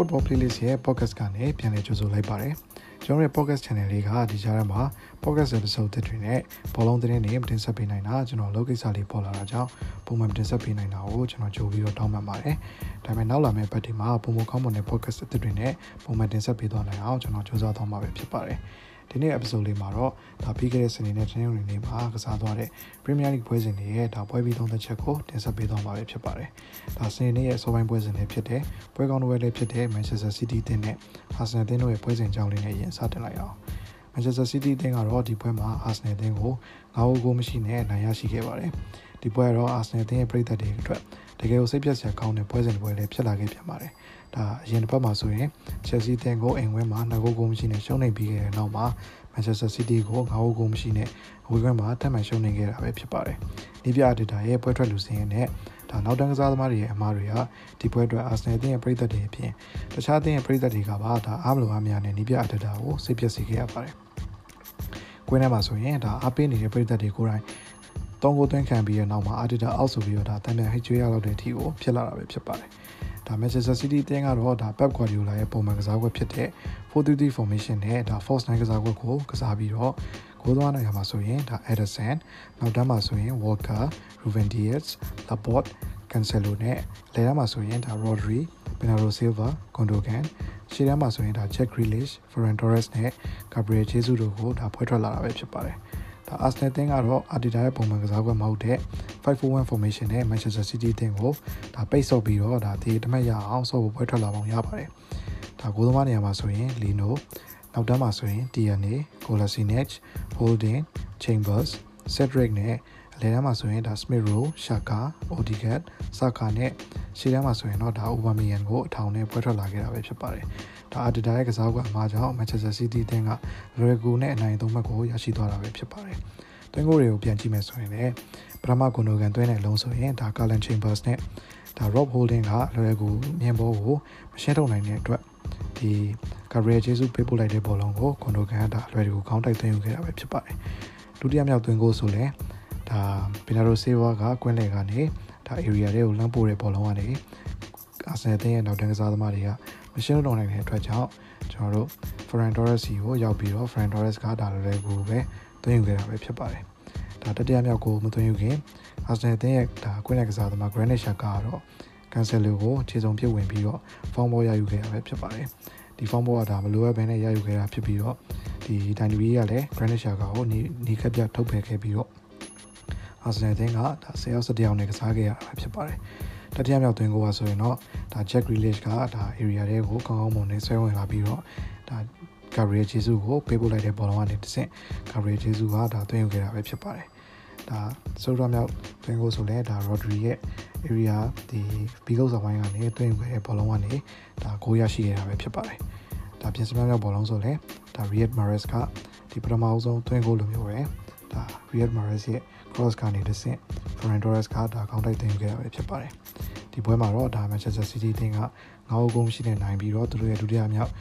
Football Playlist ရဲ့ podcast ကနေပြန်လည်ကြိုဆိုလိုက်ပါတယ်ကျွန်တော်ရဲ့ podcast channel လေးကဒီကြားထဲမှာ podcast episode တွေနဲ့ဘောလုံးသတင်းတွေတင်ဆက်ပေးနိုင်တာကျွန်တော်လုပ်ကိစ္စလေးပေါ်လာတာကြောင့်ပုံမှန်တင်ဆက်ပေးနိုင်တာကိုကျွန်တော်ကြိုပြီးတော့တောင်းပန်ပါတယ်ဒါပေမဲ့နောက်လာမယ့်ပတ်ဒီမှာပုံမကောင်းမွန်တဲ့ podcast အသစ်တွေနဲ့ပုံမှန်တင်ဆက်ပေးသွားနိုင်အောင်ကျွန်တော်ကြိုးစားသွားမှာပဲဖြစ်ပါတယ် ဒီနေ့ episode လေးမှာတော့ဒါပြီးခဲ့တဲ့စနေနဲ့တနင်္ဂနွေနေ့မှာကစားသွားတဲ့ Premier League ပွဲစဉ်တွေရဲ့ဒါပွဲပြီးသုံးသက်ချက်ကိုတင်ဆက်ပေးသွားမှာဖြစ်ပါတယ်။ဒါစနေနေ့ရဲ့အစောပိုင်းပွဲစဉ်တွေဖြစ်တဲ့ပွဲကောင်းတွေလည်းဖြစ်တဲ့ Manchester City တင်းနဲ့ Arsenal တင်းတို့ရဲ့ပွဲစဉ်ကြောင်းလေးနဲ့ရင်စတင်လိုက်အောင်။ Manchester City တင်းကတော့ဒီပွဲမှာ Arsenal တင်းကို9ဂိုးမရှိနဲ့နိုင်ရရှိခဲ့ပါတယ်။ဒီပွဲကတော့ Arsenal တင်းရဲ့ပြည်သက်တွေအတွက်တကယ်ကိုစိတ်ပြတ်စရာကောင်းတဲ့ပွဲစဉ်တစ်ပွဲလည်းဖြစ်လာခဲ့ပြန်ပါတယ်။ ဒါအရင်တစ်ပတ်မှာဆိုရင် Chelsea တင်ကိုအိမ်ဝင်းမှာ2ဂိုးဂိုးမရှိနဲ့ရှုံးနေပြီးခဲ့တဲ့နောက်မှာ Manchester City ကို9ဂိုးဂိုးမရှိနဲ့ဝေးကွင်းမှာတက်မှန်ရှုံးနေခဲ့တာပဲဖြစ်ပါတယ်။ဒီပြအဒေတာရဲ့ပွဲထွက်လူစင်းရဲ့ဒါနောက်တန်းကစားသမားတွေရဲ့အမားတွေကဒီပွဲအတွက် Arsenal အသင်းရဲ့ပြည်သက်တွေအပြင်တခြားအသင်းရဲ့ပြည်သက်တွေကပါဒါအားမလိုအားမရနဲ့ဒီပြအဒေတာကိုစိတ်ပျက်စေခဲ့ရပါတယ်။ကွင်းထဲမှာဆိုရင်ဒါအားပေးနေတဲ့ပြည်သက်တွေကိုယ်တိုင်တောင်းကိုသွင်းခံပြီးတဲ့နောက်မှာအာဒီတာအောက်ဆိုပြီးတော့ဒါတန်ပြန်ဟိတ်ကျွေးရလောက်တဲ့အထိကိုဖြစ်လာတာပဲဖြစ်ပါတယ်။ ဒါ Manchester City အသင်းကတော့ဒါ Pep Guardiola ရဲ့ပုံမှန်ကစားကွက်ဖြစ်တဲ့4-3-3 formation နဲ့ဒါ false nine ကစားကွက်ကိုကစားပြီးတော့ဂိုးသွားနိုင်ရမှာဆိုရင်ဒါ Ederson နောက်တန်းမှာဆိုရင် Walker, Ruben Dias, Laporte, Cancelo နဲ့လယ်တန်းမှာဆိုရင်ဒါ Rodri, Bernardo Silva, Gundogan ရှေ့တန်းမှာဆိုရင်ဒါ Jack Grealish, Ferran Torres နဲ့ Gabriel Jesus တို့ကိုဒါဖွဲ့ထွက်လာတာပဲဖြစ်ပါတယ်။ ဒါ Arsenal တင်းကတော့ Arteta ရဲ့ပုံမှန်ကစားကွက်မဟုတ်တဲ့541 formation နဲ့ Manchester City တင်းကိုဒါပိတ်ဆော့ပြီးတော့ဒါဒီတမက်ရအောင်ဆော့ဖို့ပွဲထွက်လာပုံရပါတယ်။ဒါကိုသမားနေရာမှာဆိုရင် Lino နောက်တန်းမှာဆိုရင် Tierney, Kolasinac, Holding, Chambers, Cedric နဲ့အလဲတန်းမှာဆိုရင်ဒါ Smith Rowe, Shaka, Odegaard, Saka နဲ့ရှေ့တန်းမှာဆိုရင်တော့ဒါ Aubameyang ကိုအထောင်နဲ့ပွဲထွက်လာခဲ့တာပဲဖြစ်ပါတယ်။ ဒါအာဒီတာရဲ့ကစားကွက်အမှားကြောင့် Manchester City အသင်းက Lukaku နဲ့အနိုင်သုံးမှတ်ကိုရရှိသွားတာပဲဖြစ်ပါတယ်။သွင်းကိုတွေကိုပြန်ကြည့်မယ်ဆိုရင်လည်းပထမဂွန်ဒိုကန်သွင်းတဲ့အလုံးဆိုရင်ဒါ Carlin Chambers နဲ့ဒါ Rob Holding က Lukaku မြင်ဘောကိုမရှင်းထုတ်နိုင်တဲ့အတွက်ဒီ Gabriel Jesus ပေးပို့လိုက်တဲ့ဘောလုံးကိုဂွန်ဒိုကန်ကဒါလွယ်ကူခေါင်းတိုက်သွင်းယူခဲ့တာပဲဖြစ်ပါတယ်။ဒုတိယမြောက်သွင်းကိုဆိုလည်းဒါဘီနာရိုဆေးဝါကကွင်းလေကနေဒါ area တွေကိုလမ်းပို့တဲ့ဘောလုံးကနေအာဆင်နယ်ရဲ့နောက်တန်းကစားသမားတွေက မရှင်းတော့နိုင်တဲ့အတွက်ကြောင့်ကျွန်တော်တို့ Ferran Torres စီကိုရောက်ပြီးတော့ Ferran Torres ကဒါလည်းကိုပဲသွင်းယူခဲ့တာပဲဖြစ်ပါတယ်။ဒါတတိယမြောက်ကိုမသွင်းယူခင်အာဆင်နယ်ရဲ့ဒါကွင်းလေကစားသမား Granit Xhaka ကတော့ Cancelo ကိုခြေစုံပြစ်ဝင်ပြီးတော့ form ball ရယူခဲ့တာပဲဖြစ်ပါတယ်။ဒီ form ball ကဒါမလိုအပ်ဘဲနဲ့ရယူခဲ့တာဖြစ်ပြီးတော့ဒီဒိုင်နူရီကလည်း Granit Xhaka ကိုနီနီခက်ပြထုတ်ပယ်ခဲ့ပြီးတော့အာဆင်နယ်အသင်းကဒါ10ယောက်17ယောက်နဲ့ကစားခဲ့ရတာဖြစ်ပါတယ်။ တတိယမြောက်သွင်းကိုကဆိုရင်တော့ဒါ Jack Grealish ကဒါ area တွေကိုကောင်းကောင်းမွန်နဲ့ဆွဲဝင်လာပြီးတော့ဒါ Gabriel Jesus ကိုပေးပို့လိုက်တဲ့ဘောလုံးကနေတစ်ဆင့် Gabriel Jesus ကဒါသွင်းယူခဲ့တာပဲဖြစ်ပါတယ်။ဒါဆိုတော့မြောက်သွင်းကိုဆိုလဲဒါ Rodri ရဲ့ area ဒီဘီဂုတ်ဆောင်ပိုင်းကနေသွင်းယူခဲ့တဲ့ဘောလုံးကနေဒါဂိုးရရှိခဲ့တာပဲဖြစ်ပါတယ်။ဒါပြင်စမြောက်မြောက်ဘောလုံးဆိုလဲဒါ Riyad Mahrez ကဒီပထမအဆုံးသွင်းဂိုးလိုမျိုးပဲဒါ Riyad Mahrez ရဲ့ cross ကနေတစ်ဆင့် Ferran Torres ကဒါကောင်းတိုက်တင်ခဲ့တာပဲဖြစ်ပါတယ် ဒီပွဲမှာတော့ဒါ Manchester City တင်းက9ဂိုးရှိနေနိုင်ပြီးတော့သူတို့ရဲ့ဒုတိယမြောက်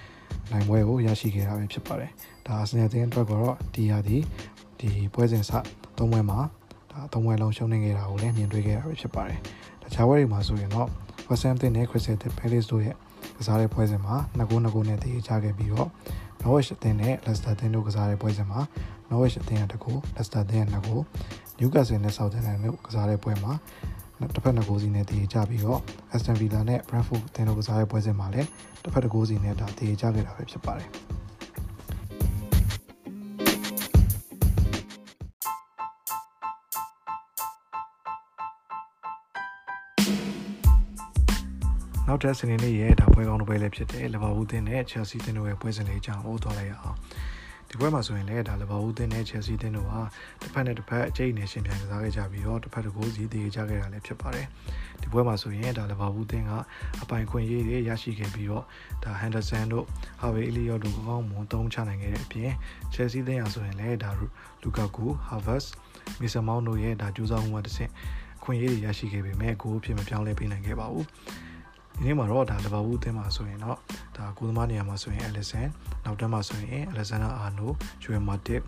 နိုင်ပွဲကိုရရှိခဲ့တာပဲဖြစ်ပါတယ်ဒါ Arsenal တင်းအတွက်ကတော့ဒီရာဒီဒီပွဲစဉ်စသုံးပွဲမှာဒါသုံးပွဲလုံးရှုံးနေခဲ့တာကိုလည်းမြင်တွေ့ခဲ့ရတာပဲဖြစ်ပါတယ်တခြားပွဲတွေမှာဆိုရင်တော့ West Ham တင်းနဲ့ Crystal Palace တို့ရဲ့ကစားတဲ့ပွဲစဉ်မှာ2ဂိုး2ဂိုးနဲ့တည်ကြခဲ့ပြီးတော့ Norwich အသင်းနဲ့ Leicester အသင်းတို့ကစားတဲ့ပွဲစဉ်မှာ Norwich အသင်းက2ဂိုး Leicester အသင်းက2ဂိုး Newcastle နဲ့ Southampton တို့ကစားတဲ့ပွဲမှာ တစ်ဖက်နှစ်ဂိုးစီနဲ့တည်ကြပြီးတော့ Aston Villa နဲ့ Brentford အသင်းတို့ကစားတဲ့ပွဲစဉ်မှာလည်းတစ်ဖက်တစ်ဂိုးစီနဲ့ဒါတည်ကြခဲ့တာပဲဖြစ်ပါတယ်နောက်တဲ့စနေနေ့ရဲ့ဒါပွဲကောင်းတစ်ပွဲလည်းဖြစ်တယ်လီဗာပူးသင်းနဲ့ Chelsea သင်းတို့ရဲ့ပွဲစဉ်လေးအကြောင်းဟောသွားလိုက်ရအောင် ဒီပွဲမှာဆိုရင်လည်းဒါလီဗာပူးသင်းနဲ့ Chelsea သင်းတို့ဟာတစ်ဖက်နဲ့တစ်ဖက်အကျိတ်နေရှင်ပြန်ကစားခဲ့ကြပြီးတော့တစ်ဖက်တစ်ကိုးစီတည်ကြခဲ့တာလည်းဖြစ်ပါတယ်ဒီပွဲမှာဆိုရင်ဒါလီဗာပူးသင်းကအပိုင်ခွင့်ရေးတွေရရှိခဲ့ပြီးတော့ဒါ Henderson တို့ Harvey Elliott တို့ကောင်းမွန်သုံးချနိုင်ခဲ့တဲ့အပြင် Chelsea သင်းရဆိုရင်လည်းဒါ Lukaku, Havertz, Mason Mount တို့ရဲ့ဒါကြိုးစားမှုမှတစ်ဆင့်ခွင့်ရေးတွေရရှိခဲ့ပေမဲ့ဂိုးအဖြစ်မပြောင်းလဲပေးနိုင်ခဲ့ပါဘူး ဒီနေ့မှာတော့ဒါလီဗာပူးအသင်းမှာဆိုရင်တော့ဒါကိုသမားနေရာမှာဆိုရင် Alisson နောက်တန်းမှာဆိုရင် Alexander Arnold, Joel Matip,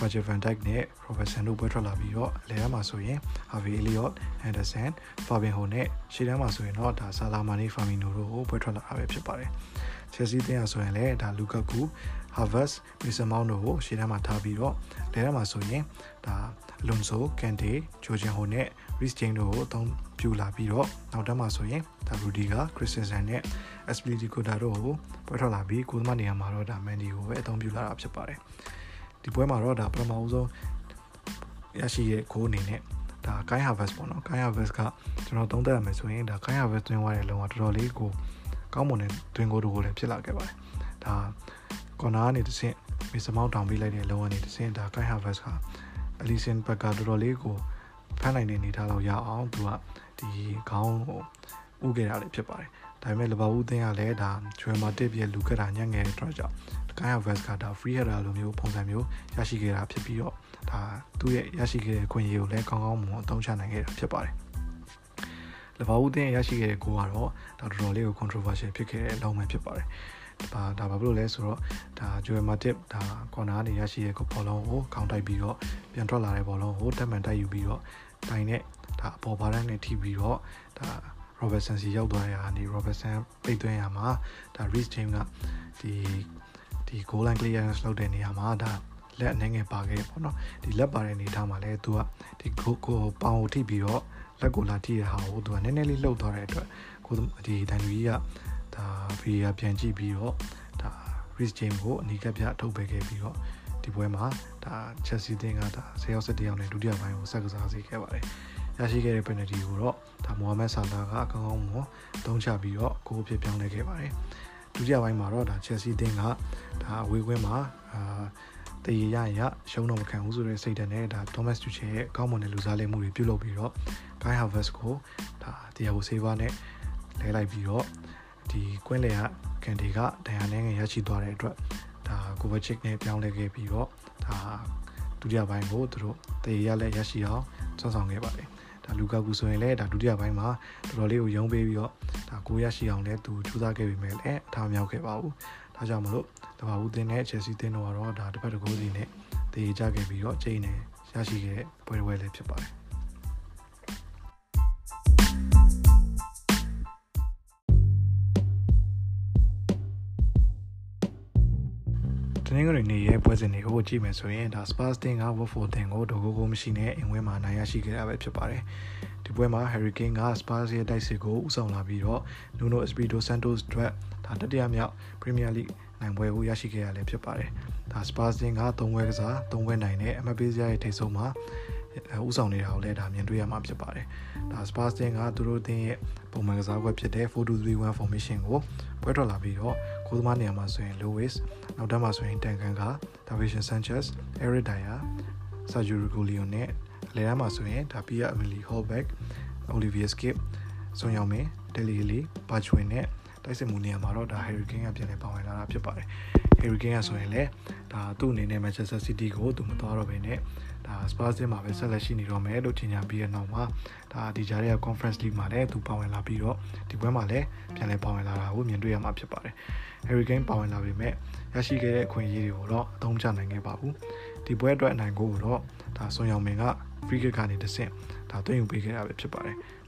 Roger van Dijk နဲ့ Robertson တို့ပွဲထွက်လာပြီးတော့လဲထဲမှာဆိုရင် Harvey Elliott, Henderson, Fabinho နဲ့ရှေ့ထဲမှာဆိုရင်တော့ဒါ Salah, Mane, Firmino တို့ကိုပွဲထွက်လာတာပဲဖြစ်ပါတယ်။ Chelsea တင်းရဆိုရင်လည်းဒါ Lukaku, Havertz, Mason Mount တို့ကိုရှေ့ထဲမှာထားပြီးတော့လဲထဲမှာဆိုရင်ဒါ Alonso, Kante, Jorginho နဲ့ Reece James တို့ကိုအသုံး ပြုလာပြီးတော့နောက်တက်မှာဆိုရင်ဒါ Rudiger, Christensen နဲ့ Aspilicueta တို့ကိုပွဲထွက်လာပြီးကိုသမားနေရာမှာတော့ဒါ Mendy ကိုပဲအသုံးပြုလာတာဖြစ်ပါတယ်ဒီပွဲမှာတော့ဒါပထမဆုံးရရှိရဲ့ဂိုးအနေနဲ့ဒါ Kai Havertz ပေါ့နော် Kai Havertz ကကျွန်တော်သုံးသပ်ရမယ်ဆိုရင်ဒါ Kai Havertz တွင်သွားတဲ့လုံကတော်တော်လေးကိုကောင်းမွန်တဲ့တွင်ကိုတို့ကိုလည်းဖြစ်လာခဲ့ပါတယ်ဒါကော်နာကနေတစ်ဆင့်မစ်စမောက်တောင်ပေးလိုက်တဲ့လုံကနေတစ်ဆင့်ဒါ Kai Havertz ကအလီဆန်ဘက်ကတော်တော်လေးကို ဖမ်းနိုင်တဲ့အနေထားလောက်ရအောင်သူကဒီခေါင်းကိုဥခဲ့တာလည်းဖြစ်ပါတယ်ဒါပေမဲ့လဘဝူးသင်းကလည်းဒါဂျွယ်မာတစ်ပြည့်လူကတာညံ့ငယ်တဲ့အတွက်ကြောင့်ကိုင်းယာဗက်စ်ကဒါ free header လိုမျိုးပုံစံမျိုးရရှိခဲ့တာဖြစ်ပြီးတော့ဒါသူ့ရဲ့ရရှိခဲ့တဲ့ခွင့်ရကိုလည်းကောင်းကောင်းမွန်မွန်အသုံးချနိုင်ခဲ့တာဖြစ်ပါတယ်။လဘဝူးတင်ရရှိခဲ့တဲ့ကိုကတော့ဒါတော်တော်လေးကို controversial ဖြစ်ခဲ့တဲ့အလုံးမှဖြစ်ပါတယ်။ ဒါဒါဘာဖြစ်လို့လဲဆိုတော့ဒါဂျိုယ်မာတစ်ဒါကော်နာကနေရရှိတဲ့ဘောလုံးကိုခေါင်းတိုက်ပြီးတော့ပြန်ထွက်လာတဲ့ဘောလုံးကိုတက်မှန်တိုက်ယူပြီးတော့တိုင်နဲ့ဒါအပေါ်ဘားရန်နဲ့ထိပြီးတော့ဒါ Robertson စီရောက်သွားတဲ့ဟာနေ Robertson ပိတ်သွင်းရမှာဒါ Reece James ကဒီဒီ goal line clearance လုပ်တဲ့နေရာမှာဒါလက်အနေငယ်ပါခဲ့ပေါ့နော်ဒီလက်ပါတဲ့အနေထားမှာလဲသူကဒီကိုကိုပေါင်ကိုထိပြီးတော့လက်ကိုလာထိရဟာကိုသူကနည်းနည်းလေးလှုပ်သွားတဲ့အတွက်ကိုဒီဒန်လူကြီးက ဒါဗီယာပြန်ကြည့်ပြီးတော့ဒါ Reece James ကိုအနီးကပ်ပြထုတ်ပေးခဲ့ပြီးတော့ဒီပွဲမှာဒါ Chelsea တင်းကဒါ10ရောက်7ရောက်နဲ့ဒုတိယပိုင်းကိုဆက်ကစားစေခဲ့ပါတယ်ရရှိခဲ့တဲ့ penalty ကိုတော့ဒါမိုဟာမက်ဆာလာကအကောင်းကောင်းမွန်သုံးချပြီးတော့ဂိုးဖြစ်ပြောင်းလဲခဲ့ပါတယ်ဒုတိယပိုင်းမှာတော့ဒါ Chelsea တင်းကဒါအဝေးကွင်းမှာအာတည်ရရရှုံးတော့မခံဘူးဆိုတဲ့စိတ်ဓာတ်နဲ့ဒါ Thomas Tuchel ရဲ့အကောင်းမွန်တဲ့လူစားလဲမှုတွေပြုလုပ်ပြီးတော့ Kai Havertz ကိုဒါတရားကိုစေးပါနဲ့လဲလိုက်ပြီးတော့ ဒီကွင်းလေကကန်ဒီကဒဏ်ရာနဲ့ငယ်ရရှိသွားတဲ့အတွက်ဒါ Kovacic နဲ့ပြောင်းလဲခဲ့ပြီးတော့ဒါဒုတိယပိုင်းကိုသူတို့တည်ရလက်ရရှိအောင်စွမ်းဆောင်ခဲ့ပါတယ်ဒါလူကာကူဆိုရင်လည်းဒါဒုတိယပိုင်းမှာတော်တော်လေးကိုရုံးပေးပြီးတော့ဒါကိုရရှိအောင်လည်းသူကြိုးစားခဲ့ပေမဲ့လည်းအထားမြောက်ခဲ့ပါဘူးဒါကြောင့်မလို့တဘာဘူးတင်တဲ့ချယ်ဆီတင်တော့တော့ဒါတစ်ဖက်တစ်ကိုးစီနဲ့တည်ကြခဲ့ပြီးတော့ချိန်နေရရှိခဲ့တဲ့ပွဲပွဲလေးဖြစ်ပါတယ် နင်္ဂနွေနေ့ရဲ့ပွဲစဉ်တွေကိုကြည့်မယ်ဆိုရင်ဒါ Spurs တင်က Watford တင်ကိုဒိုကိုကိုမရှိနဲ့အင်ဝဲမှာနိုင်ရရှိခဲ့တာပဲဖြစ်ပါတယ်။ဒီပွဲမှာ Harry Kane က Spurs ရဲ့တိုက်စစ်ကိုဦးဆောင်လာပြီးတော့ Nuno Espirito Santos အတွက်ဒါတတိယမြောက် Premier League နိုင်ပွဲကိုရရှိခဲ့ရလည်းဖြစ်ပါတယ်။ဒါ Spurs တင်က၃ဝဲကစား၃ဝဲနိုင်နဲ့အမပေးစရာရဲ့ထိပ်ဆုံးမှာဦးဆောင်နေတာကိုလည်းဒါမြင်တွေ့ရမှာဖြစ်ပါတယ်။ဒါ Spurs တင်ကသူတို့တင်ရဲ့ပုံမှန်ကစားပွဲဖြစ်တဲ့4-2-3-1 formation ကိုပွဲထွက်လာပြီးတော့ ကိုသမားနေရာမှာဆိုရင် Lewis နောက်တန်းမှာဆိုရင်တန်ကန်က Davinson Sanchez, Eric Dyer, Sergio Reguilon နဲ့အလဲတန်းမှာဆိုရင်ဒါ Pia Emily Holbeck, Olivier Skip, ဆွန်ယောင်မင်း Deli Lee, Bachwin နဲ့တိုက်စစ်မှုနေရာမှာတော့ဒါ Harry Kane ကပြန်လည်ပါဝင်လာတာဖြစ်ပါတယ်။ Harry Kane ကဆိုရင်လည်းဒါသူ့အနေနဲ့ Manchester City ကိုသူမသွားတော့ဘဲနဲ့ဒါ Spurs မှာပဲဆက်လက်ရှိနေတော့မယ်လို့ထင်ကြပြီးတဲ့နောက်မှာဒါဒီကြားရဲ့ Conference League မှာလည်းသူပါဝင်လာပြီးတော့ဒီပွဲမှာလည်းပြန်လည်ပါဝင်လာတာကိုမြင်တွေ့ရမှာဖြစ်ပါတယ်။ Harry Kane ပါဝင်လာပေမဲ့ရရှိခဲ့တဲ့အခွင့်အရေးတွေကိုတော့အသုံးချနိုင်ခဲ့ပါဘူး။ဒီပွဲအတွက်အနိုင်ကိုတော့ဒါဆွန်ယောင်မင်က free kick ကနေတဆင့်ဒါသွင်းယူပေးခဲ့တာပဲဖြစ်ပါတယ်။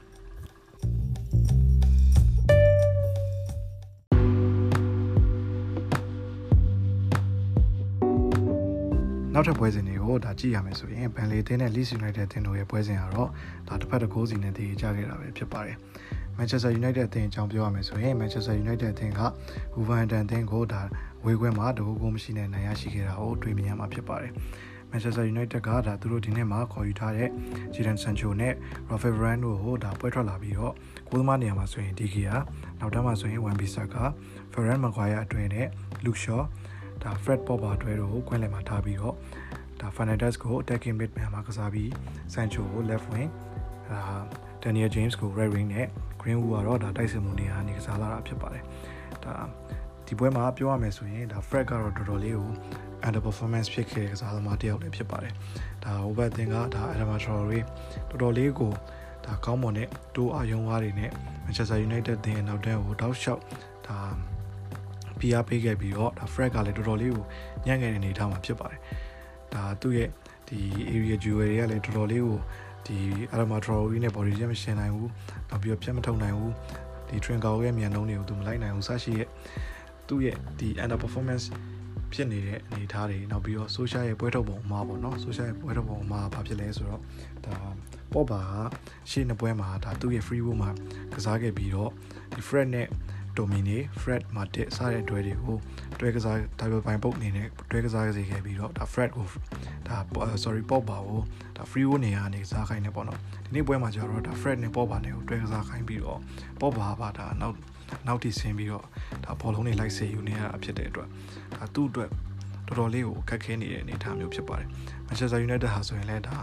နောက်ထပ်ပွဲစဉ်တွေကိုဒါကြည့်ရမယ်ဆိုရင်ဘန်လီတင်းနဲ့ Leeds United တင်းတို့ရဲ့ပွဲစဉ်ကတော့ဒါတစ်ဖက်တစ်ကိုးစီနဲ့တည်ကြခဲ့တာပဲဖြစ်ပါတယ်။ Manchester United အသင်းအကြောင်းပြောရမယ်ဆိုရင် Manchester United အသင်းက Wolverhampton အသင်းကိုဒါဝေးခွဲမှာတကူကိုမရှိနဲ့နိုင်ရရှိခဲ့တာကိုတွေ့မြင်ရမှာဖြစ်ပါတယ်။ Manchester United ကဒါသူတို့ဒီနေ့မှာခေါ်ယူထားတဲ့ Jadon Sancho နဲ့ Rafael Varane တို့ကိုဒါပွဲထွက်လာပြီးတော့ကိုသမားနေရာမှာဆိုရင် DK ကနောက်တန်းမှာဆိုရင် Wan Bissaka, Ferran Maguire အတွင်းနဲ့ Luke Shaw ဒါ Fred Popper အတွဲတို့ကိုခွင့်လည်မှာထားပြီးတော့ဒါ Fernandes ကို attacking midfield မှာကစားပြီး Sancho ကို left wing ဒါ Daniel James ကို right wing နဲ့ Greenwood ကတော့ဒါတိုက်စစ်မှုနေရာနေကစားလာတာဖြစ်ပါတယ်ဒါဒီပွဲမှာပြောရမယ်ဆိုရင်ဒါ Fred ကတော့တော်တော်လေးကို under performance ဖြစ်ခဲ့တဲ့ကစားသမားတစ်ယောက်လည်းဖြစ်ပါတယ်ဒါ over တင်ကဒါ Adama Traore တော်တော်လေးကိုဒါကောင်းမွန်တဲ့တိုးအယုံဝါးတွေနဲ့ Manchester United တင်နောက်တန်းကိုတောက်လျှောက်ဒါ ဖိအားပေးခဲ့ပြီးတော့ဒါ Fred ကလည်းတော်တော်လေးကိုညံ့ခဲ့တဲ့အနေအထားမှာဖြစ်ပါတယ်။ဒါဒါသူ့ရဲ့ဒီ area jewel တွေကလည်းတော်တော်လေးကိုဒီ aroma trolley နဲ့ body jam ရှင်းနိုင်ဘူးနောက်ပြီးတော့ပြတ်မထုတ်နိုင်ဘူးဒီ train ကောက်ရဲ့မြန်နှုန်းတွေကိုသူမလိုက်နိုင်ဘူးစရှိရဲ့သူ့ရဲ့ဒီ under performance ဖြစ်နေတဲ့အနေအထားတွေနောက်ပြီးတော့ social ရဲ့ပွဲထုတ်ပုံမှာပေါ့နော် social ရဲ့ပွဲထုတ်ပုံမှာဘာဖြစ်လဲဆိုတော့ဒါပေါ့ပါရှေ့နှစ်ပွဲမှာဒါသူ့ရဲ့ free will မှာကစားခဲ့ပြီးတော့ဒီ Fred နဲ့ Domine Fred မှာတက်စားတဲ့တွဲတွေကိုတွဲကစား double ပိုင်းပုတ်အနေနဲ့တွဲကစားစေခဲ့ပြီးတော့ဒါ Fred ကိုဒါ sorry pop ပါကိုဒါ free will နေရာနေကစားခိုင်းနေပေါ့နော်ဒီနေ့ပွဲမှာကျတော့ဒါ Fred နဲ့ pop ပါနဲ့ကိုတွဲကစားခိုင်းပြီးတော့ pop ပါပါဒါနောက်နောက်ထိဆင်းပြီးတော့ဒါဘောလုံးတွေလိုက်စေယူနေရတာဖြစ်တဲ့အတွက်ဒါသူ့အတွက်တော်တော်လေးကိုအခက်ခဲနေတဲ့အနေအထားမျိုးဖြစ်ပါတယ်။ Manchester United ဟာဆိုရင်လည်းဒါ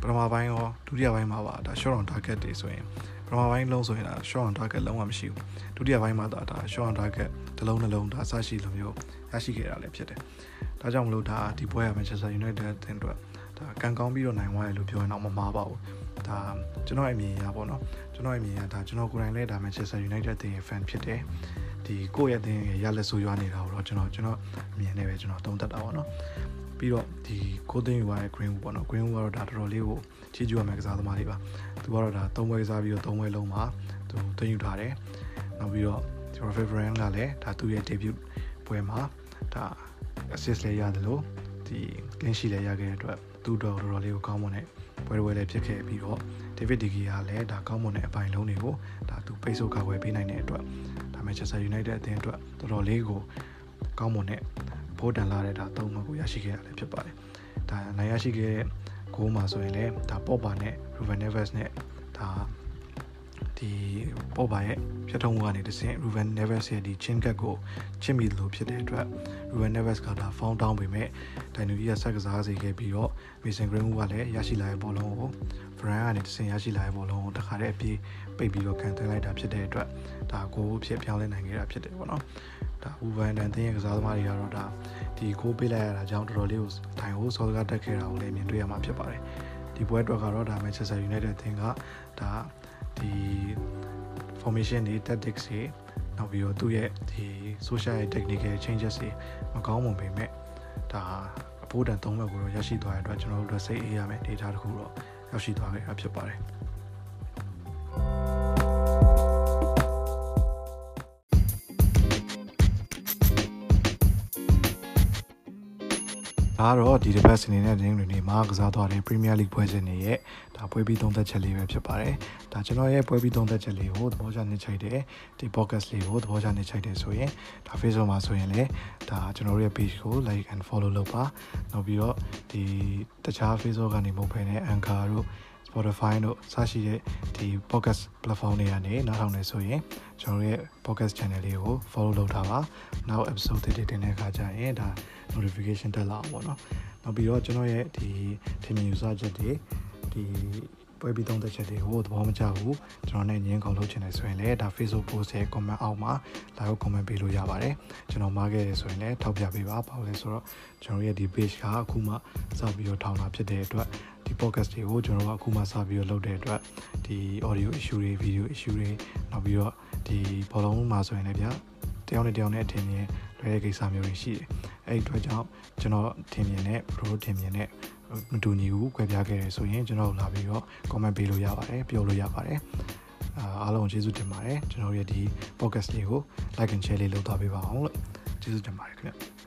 ပထမပိုင်းရောဒုတိယပိုင်းမှာပါဒါ short on target တွေဆိုရင် ပထမပိုင်းလုံးဆိုရင်ဒါ short on target လုံးဝမရှိဘူးဒုတိယပိုင်းမှာဒါဒါ short on target တစ်လုံးနှလုံးဒါစရှိလိုမျိုးရရှိခဲ့တာလည်းဖြစ်တယ်။ဒါကြောင့်မလို့ဒါဒီပွဲက Manchester United အသင်းအတွက်ဒါကန်ကောင်းပြီးတော့နိုင်သွားတယ်လို့ပြောရင်တော့မမှားပါဘူး။ဒါကျွန်တော်အမြင်အရပေါ့နော်။ကျွန်တော်အမြင်အရဒါကျွန်တော်ကိုယ်တိုင်လည်းဒါ Manchester United အသင်းရဲ့ fan ဖြစ်တယ်။ဒီကိုယ့်ရဲ့အသင်းရဲ့ရလက်ဆိုးရွားနေတာကိုတော့ကျွန်တော်ကျွန်တော်အမြင်နဲ့ပဲကျွန်တော်သုံးသပ်တာပေါ့နော်။ပြီးတော့ဒီကိုသိန်းယူရတဲ့ Greenwood ပေါ့နော် Greenwood ကတော့ဒါတော်တော်လေးကိုချီးကျူးရမယ့်ကစားသမားတွေပါ သူကတော့ဒါ၃ပွဲကစားပြီးတော့၃ပွဲလုံးမှာသူသိန်းယူထားတယ်နောက်ပြီးတော့ကျွန်တော် Favorite ကလည်းဒါသူ့ရဲ့ debut ပွဲမှာဒါ assist လည်းရတယ်လို့ဒီ clean sheet လည်းရခဲ့တဲ့အတွက်သူ့တော့တော်တော်လေးကိုကောင်းမွန်တဲ့ပွဲတွေလည်းဖြစ်ခဲ့ပြီးတော့ David De Gea ကလည်းဒါကောင်းမွန်တဲ့အပိုင်းလုံးတွေကိုဒါသူပိတ်ဆို့ကာကွယ်ပေးနိုင်တဲ့အတွက်ဒါ Manchester United အသင်းအတွက်တော်တော်လေးကိုကောင်းမွန်တဲ့ဖိုးတန်လာတဲ့ဒါသုံးမှကိုရရှိခဲ့ရလည်းဖြစ်ပါတယ်ဒါနိုင်ရရှိခဲ့တဲ့ဂိုးမှာဆိုရင်လည်းဒါပေါ့ပါနဲ့ Ruben Neves နဲ့ဒါဒီပေါ့ပါရဲ့ဖြတ်ထုံးမှုကနေတဆင့် Ruben Neves ရဲ့ဒီ chin gap ကိုချစ်မိလို့ဖြစ်တဲ့အတွက် Ruben Neves ကဒါ found down ပေမဲ့ဒိုင်နူကြီးကဆက်ကစားစေခဲ့ပြီးတော့ Mason Greenwood ကလည်းရရှိလာတဲ့ဘောလုံးကို Brian ကနေတဆင့်ရရှိလာတဲ့ဘောလုံးကိုတခါတည်းအပြေးပိတ်ပြီးတော့ကန်သွင်းလိုက်တာဖြစ်တဲ့အတွက်ဒါကိုဖြစ်ပြောင်းလဲနိုင်ခဲ့တာဖြစ်တယ်ပေါ့နော်ဒါဟူဗန်ဒန်တင်းရဲ့ကစားသမားတွေကတော့ဒါဒီကိုပေးလိုက်ရတာကြောင့်တော်တော်လေးကိုထိုင်ဟိုစောစကားတက်ခဲ့တာကိုလည်းမြင်တွေ့ရမှာဖြစ်ပါတယ် ဒီပွဲအတွက်ကတော့ဒါ Manchester United အသင်းကဒါဒီ formation တွေ tactics တွေနောက်ပြီးတော့သူ့ရဲ့ဒီ social technical changes တွေမကောင်းမွန်ပေမဲ့ဒါအဖို့တန်သုံးဘက်ကိုတော့ရရှိသွားတဲ့အတွက်ကျွန်တော်တို့စိတ်အေးရမယ် data တခုတော့ရောက်ရှိသွားခဲ့တာဖြစ်ပါတယ် ဒါကတော့ဒီတစ်ပတ်စနေနဲ့တင်းတွေနေမှာကစားသွားတဲ့ Premier League ပွဲစဉ်တွေရဲ့ဒါပွဲပြီးသုံးသက်ချက်လေးပဲဖြစ်ပါတယ်။ဒါကျွန်တော်ရဲ့ပွဲပြီးသုံးသက်ချက်လေးကိုသဘောကျနေချိုက်တယ်ဒီ podcast လေးကိုသဘောကျနေချိုက်တယ်ဆိုရင်ဒါ Facebook မှာဆိုရင်လည်းဒါကျွန်တော်ရဲ့ page ကို like and follow လုပ်ပါ။နောက်ပြီးတော့ဒီတခြား Facebook ကနေမဟုတ်ဘဲနဲ့ Anchor တို့ Spotify တို့စရှိတဲ့ဒီ podcast platform တွေကနေနားထောင်နေဆိုရင်ကျွန်တော်ရဲ့ podcast channel လေးကို follow လုပ်ထားပါနောက် episode တွေတင်တဲ့အခါကျရင်ဒါ notification တက်လာအောင်ပေါ့နော်နောက်ပြီးတော့ကျွန်တော်ရဲ့ဒီထင်မြင်ယူဆချက်တွေဒီ ပွဲပြီးသုံးသက်ချက်တွေကိုသဘောမကျဘူးကျွန်တော်နဲ့ညင်းကောက်လုပ်ချင်တယ်ဆိုရင်လည်းဒါ Facebook post ရဲ့ comment အောက်မှာလာရောက် comment ပေးလို့ရပါတယ်ကျွန်တော်မှားခဲ့တယ်ဆိုရင်လည်းထောက်ပြပေးပါဘာလို့လဲဆိုတော့ကျွန်တော်ရဲ့ဒီ page ကအခုမှစပြီးတော့ထောင်တာဖြစ်တဲ့အတွက်ဒီ podcast တွေကိုကျွန်တော်ကအခုမှစပြီးတော့လုပ်တဲ့အတွက်ဒီ audio issue တွေ video issue တွေနောက်ပြီးတော့ဒီဘောလုံးမှာဆိုရင်လည်းဗျာတယောက်နဲ့တယောက်နဲ့အထင်မြင်လွဲတဲ့ကိစ္စမျိုးတွေရှိတယ်အဲ့ဒီအတွက်ကြောင့်ကျွန်တော်ထင်မြင်တဲ့ pro ထင်မြင်တဲ့ မတူညီဘူးကြွယ်ပြခဲ့တယ်ဆိုရင်ကျွန်တော်လာပြီးတော့ comment ပေးလို့ရပါတယ်ပြောလို့ရပါတယ်အားလုံးကျေးဇူးတင်ပါတယ်ကျွန်တော်ရဲ့ဒီ podcast လေးကို like and share လေးလုပ်သွားပေးပါအောင်လို့ကျေးဇူးတင်ပါတယ်ခင်ဗျ